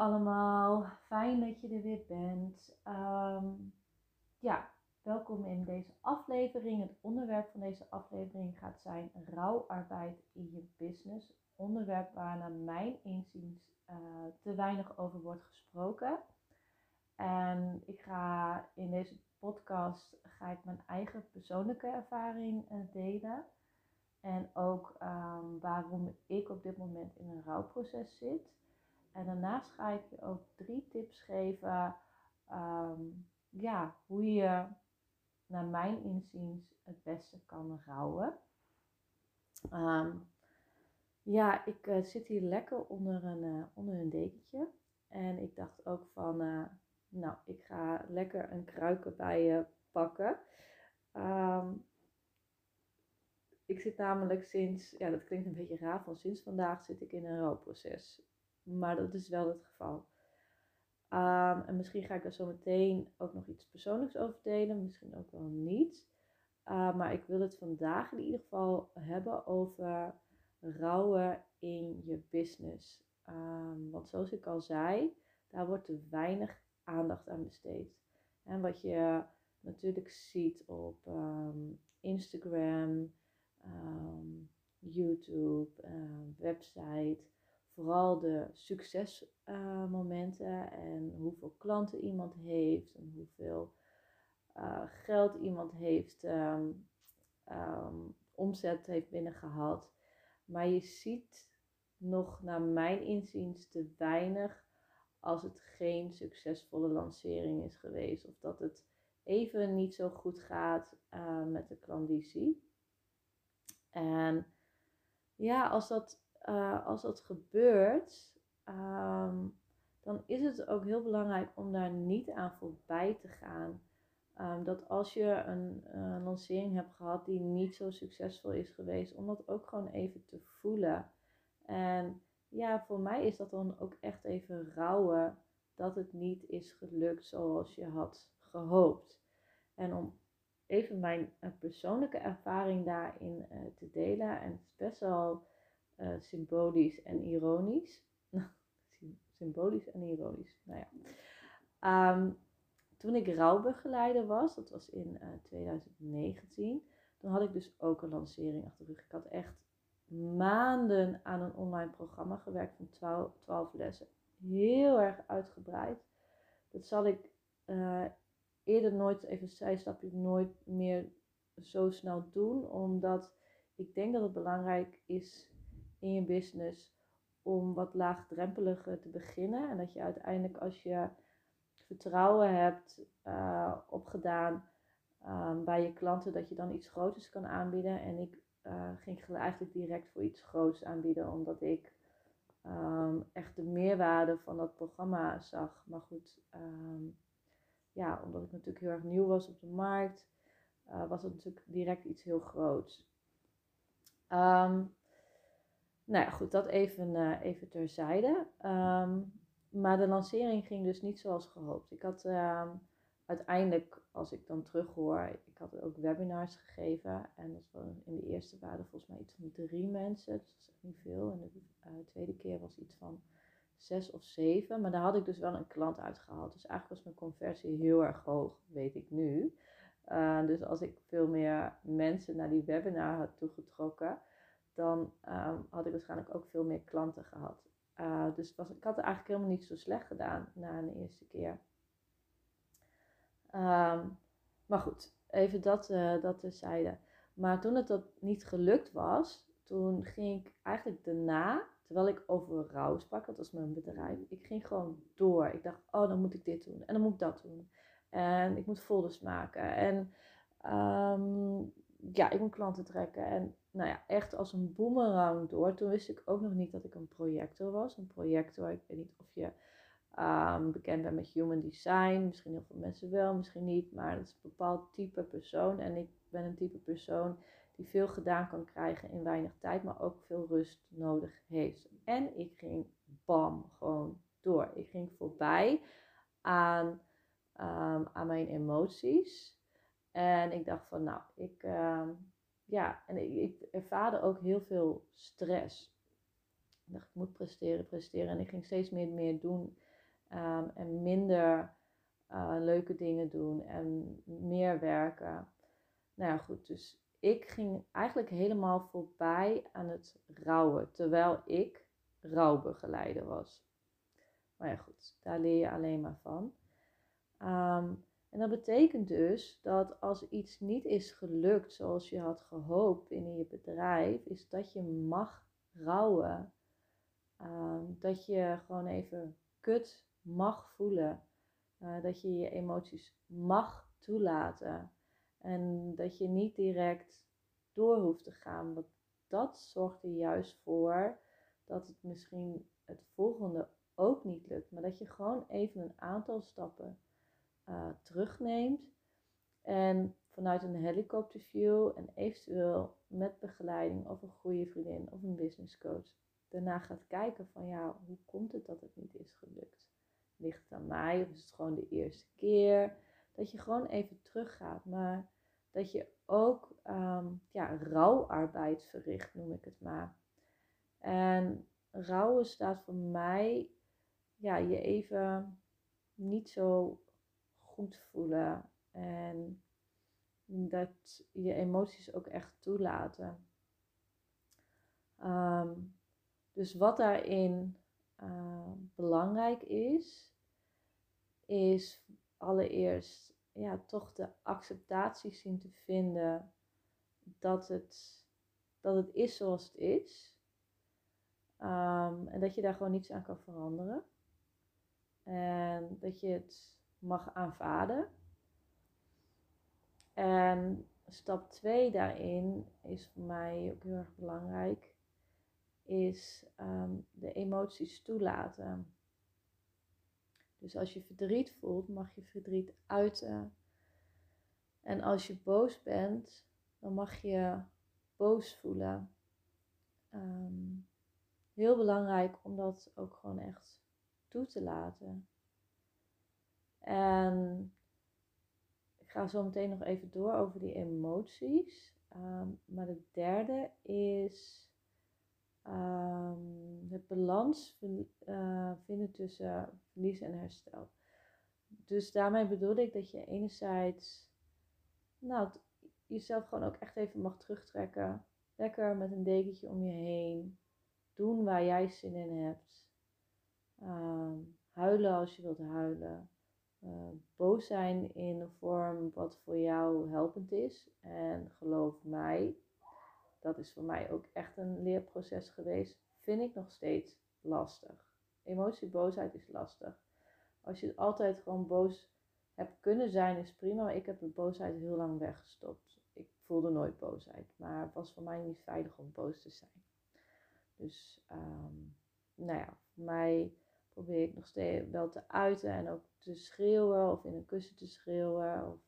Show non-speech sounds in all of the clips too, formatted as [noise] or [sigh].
Allemaal, fijn dat je er weer bent. Ehm, ja, welkom in deze aflevering. Het onderwerp van deze aflevering gaat zijn rouwarbeid in je business. Onderwerp waar naar mijn inziens uh, te weinig over wordt gesproken. En ik ga in deze podcast ga ik mijn eigen persoonlijke ervaring uh, delen. En ook um, waarom ik op dit moment in een rouwproces zit. En daarnaast ga ik je ook drie tips geven. Um, ja, hoe je naar mijn inziens het beste kan rouwen. Um, ja, ik uh, zit hier lekker onder een, uh, onder een dekentje. En ik dacht ook van, uh, nou, ik ga lekker een kruiken bij je pakken. Um, ik zit namelijk sinds, ja, dat klinkt een beetje raar, van sinds vandaag zit ik in een rouwproces. Maar dat is wel het geval. Um, en misschien ga ik daar zo meteen ook nog iets persoonlijks over delen, misschien ook wel niet. Uh, maar ik wil het vandaag in ieder geval hebben over rouwen in je business. Um, want zoals ik al zei, daar wordt te weinig aandacht aan besteed. En wat je natuurlijk ziet op Instagram, YouTube, website vooral de succesmomenten en hoeveel klanten iemand heeft en hoeveel uh, geld iemand heeft, um, um, omzet heeft binnengehaald. Maar je ziet nog naar mijn inziens te weinig als het geen succesvolle lancering is geweest of dat het even niet zo goed gaat uh, met de klanditie. En ja, als dat uh, als dat gebeurt, um, dan is het ook heel belangrijk om daar niet aan voorbij te gaan. Um, dat als je een lancering hebt gehad die niet zo succesvol is geweest, om dat ook gewoon even te voelen. En ja, voor mij is dat dan ook echt even rouwen dat het niet is gelukt zoals je had gehoopt. En om even mijn uh, persoonlijke ervaring daarin uh, te delen. En het is best wel uh, symbolisch en ironisch. [laughs] symbolisch en ironisch, nou ja. Um, toen ik rouwbegeleider was, dat was in uh, 2019, toen had ik dus ook een lancering achter de rug. Ik had echt maanden aan een online programma gewerkt van 12, 12 lessen. Heel erg uitgebreid. Dat zal ik uh, eerder nooit, even een zijstapje, nooit meer zo snel doen. Omdat ik denk dat het belangrijk is in je business om wat laagdrempeliger te beginnen. En dat je uiteindelijk als je vertrouwen hebt uh, opgedaan um, bij je klanten, dat je dan iets groters kan aanbieden. En ik uh, ging eigenlijk direct voor iets groots aanbieden, omdat ik um, echt de meerwaarde van dat programma zag. Maar goed, um, ja, omdat ik natuurlijk heel erg nieuw was op de markt, uh, was het natuurlijk direct iets heel groots. Nou ja, goed, dat even, uh, even terzijde. Um, maar de lancering ging dus niet zoals gehoopt. Ik had uh, uiteindelijk, als ik dan terughoor, ik had ook webinars gegeven. En dat was in de eerste waren volgens mij iets van drie mensen. Dus dat is echt niet veel. En de uh, tweede keer was iets van zes of zeven. Maar daar had ik dus wel een klant uitgehaald. Dus eigenlijk was mijn conversie heel erg hoog, weet ik nu. Uh, dus als ik veel meer mensen naar die webinar had toegetrokken dan um, had ik waarschijnlijk ook veel meer klanten gehad. Uh, dus was, ik had het eigenlijk helemaal niet zo slecht gedaan na een eerste keer. Um, maar goed, even dat, uh, dat terzijde. Maar toen het dat niet gelukt was, toen ging ik eigenlijk daarna, terwijl ik over rouw sprak, dat was mijn bedrijf, ik ging gewoon door. Ik dacht, oh, dan moet ik dit doen en dan moet ik dat doen. En ik moet folders maken. En um, ja, ik moet klanten trekken. En nou ja, echt als een boemerang door. Toen wist ik ook nog niet dat ik een projector was. Een projector, ik weet niet of je um, bekend bent met human design. Misschien heel veel mensen wel, misschien niet. Maar het is een bepaald type persoon. En ik ben een type persoon die veel gedaan kan krijgen in weinig tijd, maar ook veel rust nodig heeft. En ik ging bam, gewoon door. Ik ging voorbij aan, um, aan mijn emoties. En ik dacht van, nou, ik, um, ja, en ik, ervaarde ook heel veel stress. Ik dacht, ik moet presteren, presteren. En ik ging steeds meer, meer doen um, en minder uh, leuke dingen doen en meer werken. Nou ja, goed, dus ik ging eigenlijk helemaal voorbij aan het rouwen, terwijl ik rouwbegeleider was. Maar ja, goed, daar leer je alleen maar van. Um, en dat betekent dus dat als iets niet is gelukt zoals je had gehoopt binnen je bedrijf, is dat je mag rouwen. Um, dat je gewoon even kut mag voelen. Uh, dat je je emoties mag toelaten. En dat je niet direct door hoeft te gaan. Want dat zorgt er juist voor dat het misschien het volgende ook niet lukt. Maar dat je gewoon even een aantal stappen terugneemt. En vanuit een helikopterview en eventueel met begeleiding of een goede vriendin of een business coach daarna gaat kijken van ja, hoe komt het dat het niet is gelukt? Ligt het aan mij of is het gewoon de eerste keer? Dat je gewoon even teruggaat, maar dat je ook um, ja, rouwarbeid verricht, noem ik het maar. En rouwen staat voor mij ja, je even niet zo voelen en dat je emoties ook echt toelaten. Um, dus wat daarin uh, belangrijk is, is allereerst ja, toch de acceptatie zien te vinden dat het, dat het is zoals het is. Um, en dat je daar gewoon niets aan kan veranderen. En dat je het mag aanvaarden. En stap 2 daarin is voor mij ook heel erg belangrijk, is um, de emoties toelaten. Dus als je verdriet voelt, mag je verdriet uiten. En als je boos bent, dan mag je boos voelen. Um, heel belangrijk om dat ook gewoon echt toe te laten. En ik ga zo meteen nog even door over die emoties. Um, maar de derde is um, het balans uh, vinden tussen verlies en herstel. Dus daarmee bedoel ik dat je enerzijds nou, jezelf gewoon ook echt even mag terugtrekken. Lekker met een dekentje om je heen. Doen waar jij zin in hebt. Um, huilen als je wilt huilen. Uh, boos zijn in een vorm wat voor jou helpend is. En geloof mij, dat is voor mij ook echt een leerproces geweest. Vind ik nog steeds lastig. Emotie, boosheid is lastig. Als je altijd gewoon boos hebt kunnen zijn, is prima. Maar ik heb de boosheid heel lang weggestopt. Ik voelde nooit boosheid. Maar het was voor mij niet veilig om boos te zijn. Dus, um, nou ja, voor mij probeer ik nog steeds wel te uiten en ook te schreeuwen of in een kussen te schreeuwen. Of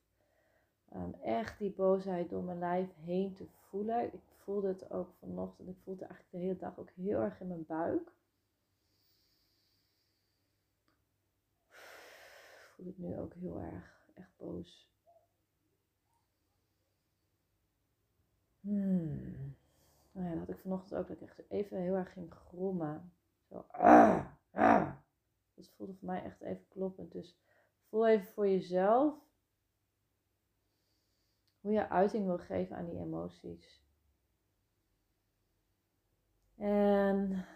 um, echt die boosheid door mijn lijf heen te voelen. Ik voelde het ook vanochtend. Ik voelde het eigenlijk de hele dag ook heel erg in mijn buik. Ik voel het nu ook heel erg, echt boos. Hmm. Nou ja, dat had ik vanochtend ook dat ik echt even heel erg ging grommen. Zo. Ah. Voelde voor mij echt even kloppend. Dus voel even voor jezelf hoe je uiting wil geven aan die emoties. En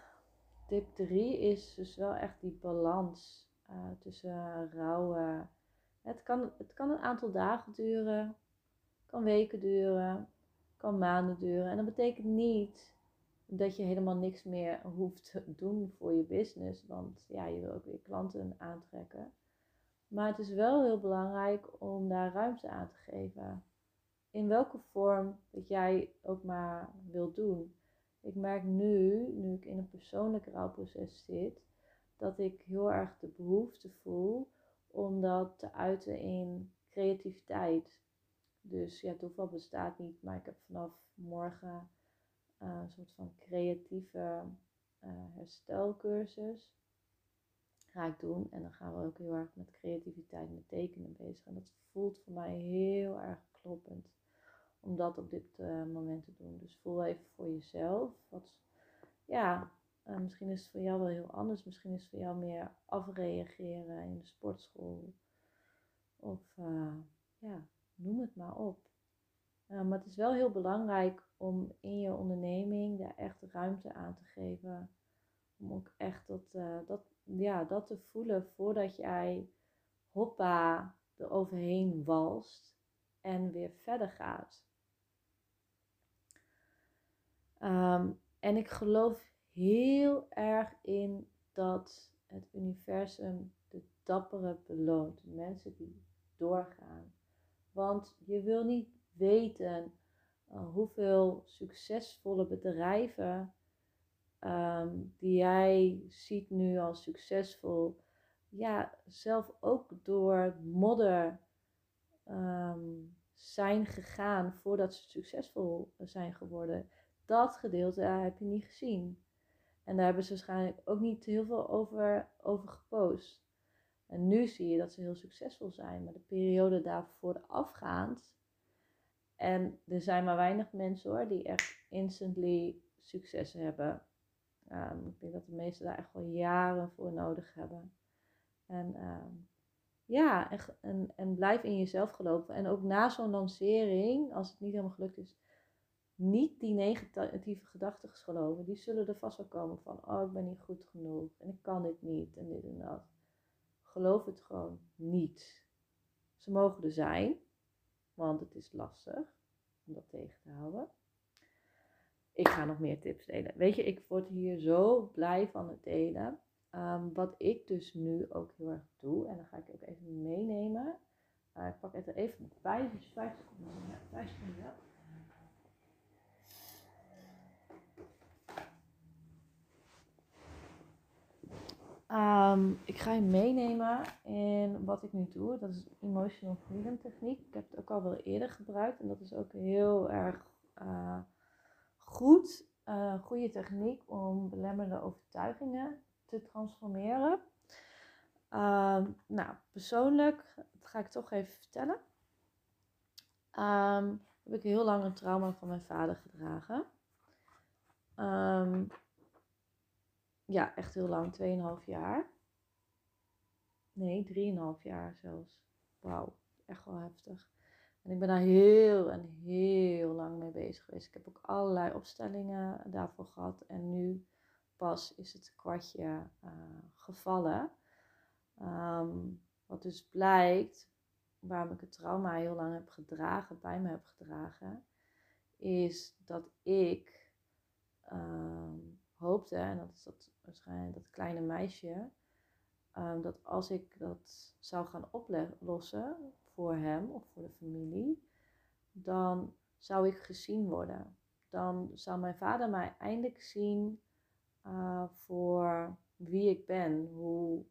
tip 3 is dus wel echt die balans uh, tussen rouwen. Het kan, het kan een aantal dagen duren, kan weken duren, kan maanden duren. En dat betekent niet dat je helemaal niks meer hoeft te doen voor je business. Want ja, je wil ook weer klanten aantrekken. Maar het is wel heel belangrijk om daar ruimte aan te geven. in welke vorm dat jij ook maar wilt doen. Ik merk nu, nu ik in een persoonlijk rouwproces zit, dat ik heel erg de behoefte voel om dat te uiten in creativiteit. Dus ja, toeval bestaat niet, maar ik heb vanaf morgen uh, een soort van creatieve uh, herstelcursus. Ga ik doen. En dan gaan we ook heel erg met creativiteit, met tekenen bezig. En dat voelt voor mij heel erg kloppend om dat op dit uh, moment te doen. Dus voel even voor jezelf. Wat, ja, misschien is het voor jou wel heel anders. Misschien is het voor jou meer afreageren in de sportschool. Of ja, noem het maar op. maar het is wel heel belangrijk om in je onderneming daar echt ruimte aan te geven. Om ook echt dat, dat, ja, dat te voelen voordat jij hoppa eroverheen walst en weer verder gaat. Um, en ik geloof heel erg in dat het universum de dappere beloont. De mensen die doorgaan. Want je wil niet weten uh, hoeveel succesvolle bedrijven um, die jij ziet nu als succesvol, ja, zelf ook door modder um, zijn gegaan voordat ze succesvol zijn geworden dat gedeelte heb je niet gezien. En daar hebben ze waarschijnlijk ook niet heel veel over, over gepost. En nu zie je dat ze heel succesvol zijn. Maar de periode daarvoor afgaand. En er zijn maar weinig mensen hoor die echt instantly succes hebben. Um, ik denk dat de meesten daar echt wel jaren voor nodig hebben. En um, ja, en, en, blijf in jezelf geloven. En ook na zo'n lancering, als het niet helemaal gelukt is, niet die negatieve gedachten geloven. Die zullen er vast wel komen van, oh ik ben niet goed genoeg en ik kan dit niet en dit en dat. Geloof het gewoon niet. Ze mogen er zijn, want het is lastig om dat tegen te houden. Ik ga nog meer tips delen. Weet je, ik word hier zo blij van het delen. Um, wat ik dus nu ook heel erg doe, en dan ga ik ook even meenemen. Uh, ik pak het er even bij, dus 5 seconden. 5 seconden. Um, ik ga je meenemen in wat ik nu doe. Dat is emotional freedom techniek. Ik heb het ook al wel eerder gebruikt en dat is ook heel erg uh, goed. Uh, goede techniek om belemmerende overtuigingen te transformeren. Um, nou, persoonlijk, ga ik toch even vertellen. Um, heb ik heel lang een trauma van mijn vader gedragen. Ja, echt heel lang, 2,5 jaar. Nee, 3,5 jaar zelfs. Wauw, echt wel heftig. En ik ben daar heel en heel lang mee bezig geweest. Ik heb ook allerlei opstellingen daarvoor gehad. En nu pas is het kwartje uh, gevallen. Um, wat dus blijkt, waarom ik het trauma heel lang heb gedragen, bij me heb gedragen, is dat ik um, hoopte, en dat is dat waarschijnlijk dat kleine meisje, um, dat als ik dat zou gaan oplossen voor hem of voor de familie, dan zou ik gezien worden. Dan zou mijn vader mij eindelijk zien uh, voor wie ik ben, hoe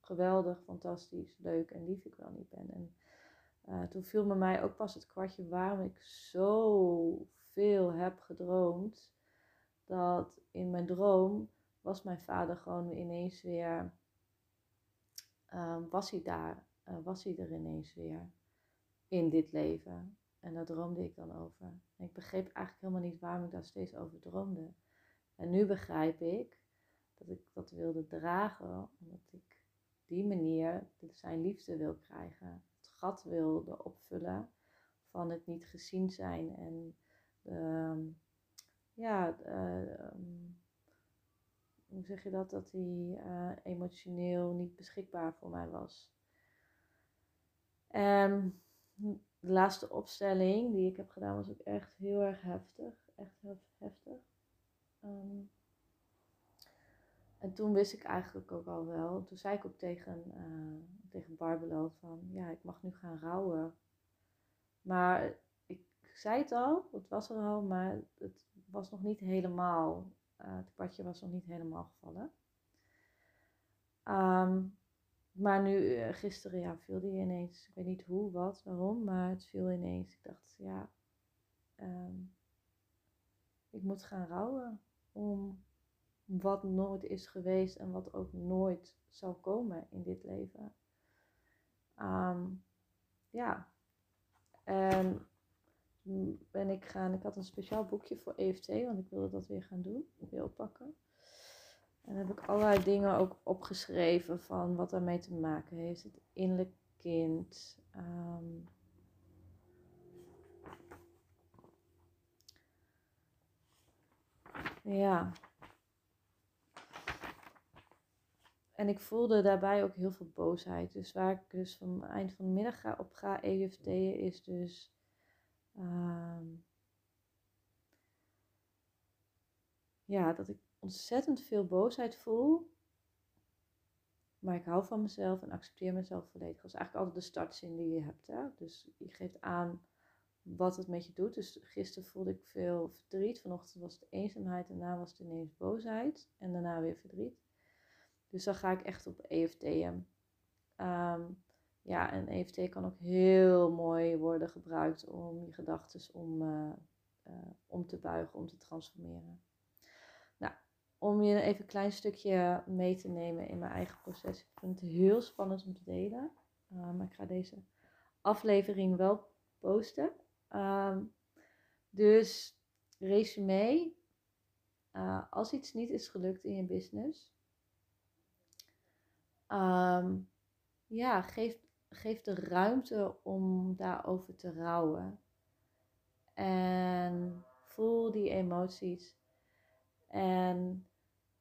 geweldig, fantastisch, leuk en lief ik wel niet ben. En uh, toen viel me mij ook pas het kwartje waarom ik zo veel heb gedroomd. Dat in mijn droom was mijn vader gewoon ineens weer, um, was hij daar, uh, was hij er ineens weer in dit leven. En daar droomde ik dan over. En ik begreep eigenlijk helemaal niet waarom ik daar steeds over droomde. En nu begrijp ik dat ik dat wilde dragen, omdat ik die manier zijn liefde wil krijgen. Het gat wilde opvullen van het niet gezien zijn en ja, um, hoe zeg je dat, dat hij uh, emotioneel niet beschikbaar voor mij was. En de laatste opstelling die ik heb gedaan was ook echt heel erg heftig. Echt heel heftig. Um, en toen wist ik eigenlijk ook al wel. Toen zei ik ook tegen, uh, tegen Barbelo van ja, ik mag nu gaan rouwen. Maar ik, zei het al, het was er al, maar het was nog niet helemaal, uh, het kwartje was nog niet helemaal gevallen. Ehm, maar nu, uh, gisteren, ja, viel die ineens. Ik weet niet hoe, wat, waarom, maar het viel ineens. Ik dacht, ja, ehm, ik moet gaan rouwen om wat nooit is geweest en wat ook nooit zal komen in dit leven. Ehm, ja, en ben ik gaan, ik had een speciaal boekje voor EFT, want ik wilde dat weer gaan doen, weer oppakken. En heb ik allerlei dingen ook opgeschreven van wat daarmee te maken heeft. Het innerlijk kind. Ehm, ja. En ik voelde daarbij ook heel veel boosheid. Dus waar ik dus van eind van de middag op ga EFT'en is dus... Ehm, ja, dat ik ontzettend veel boosheid voel. Maar ik hou van mezelf en accepteer mezelf volledig. Dat is eigenlijk altijd de startzin die je hebt. Hè? Dus je geeft aan wat het met je doet. Dus gisteren voelde ik veel verdriet. Vanochtend was het eenzaamheid. Daarna was het ineens boosheid. En daarna weer verdriet. Dus dan ga ik echt op ehm, ja, en EFT kan ook heel mooi worden gebruikt om je gedachten om, uh, uh, om te buigen, om te transformeren om je even een klein stukje mee te nemen in mijn eigen proces. Ik vind het heel spannend om te delen. Uh, maar ik ga deze aflevering wel posten. Uh, dus resume. Als iets niet is gelukt in je business. Um, ja, geef, geef de ruimte om daarover te rouwen. En voel die emoties. En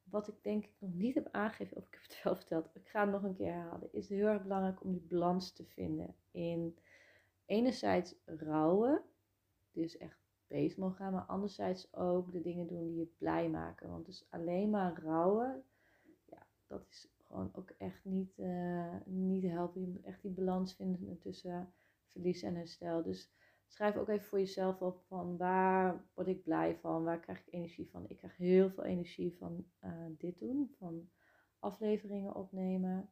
wat ik denk ik nog niet heb aangegeven, of ik heb het wel verteld, ik ga het nog een keer herhalen, is heel erg belangrijk om die balans te vinden in enerzijds rouwen, dus echt bezig mogen gaan, maar anderzijds ook de dingen doen die je blij maken. Want dus alleen maar rouwen, ja, dat is gewoon ook echt niet, uh, niet helpen. Je moet echt die balans vinden tussen verlies en herstel. Dus schrijf ook even voor jezelf op van waar word ik blij van, waar krijg ik energie van. Ik krijg heel veel energie van uh, dit doen, van afleveringen opnemen.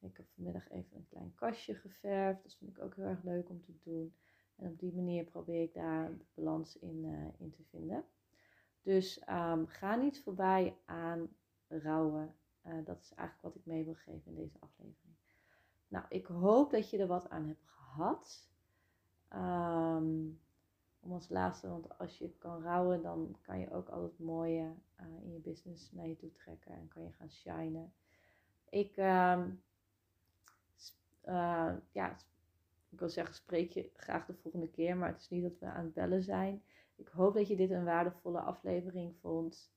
Ik heb vanmiddag even een klein kastje geverfd, dat vind ik ook heel erg leuk om te doen. En op die manier probeer ik daar balans in, uh, in te vinden. Dus um, ga niet voorbij aan rouwen. Uh, dat is eigenlijk wat ik mee wil geven in deze aflevering. Nou, ik hoop dat je er wat aan hebt gehad. Um, om als laatste, want als je kan rouwen, dan kan je ook al het mooie uh, in je business naar je toe trekken en kan je gaan shinen. Ik, um, uh, ja, ik wil zeggen, spreek je graag de volgende keer, maar het is niet dat we aan het bellen zijn. Ik hoop dat je dit een waardevolle aflevering vond.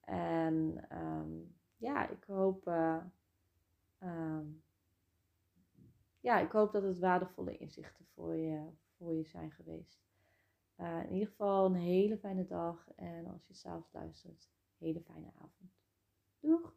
En um, ja, ik hoop, uh, ja, ik hoop dat het waardevolle inzichten voor je, voor je zijn geweest. Uh, in ieder geval een hele fijne dag en als je s'avonds luistert, hele fijne avond. Doeg!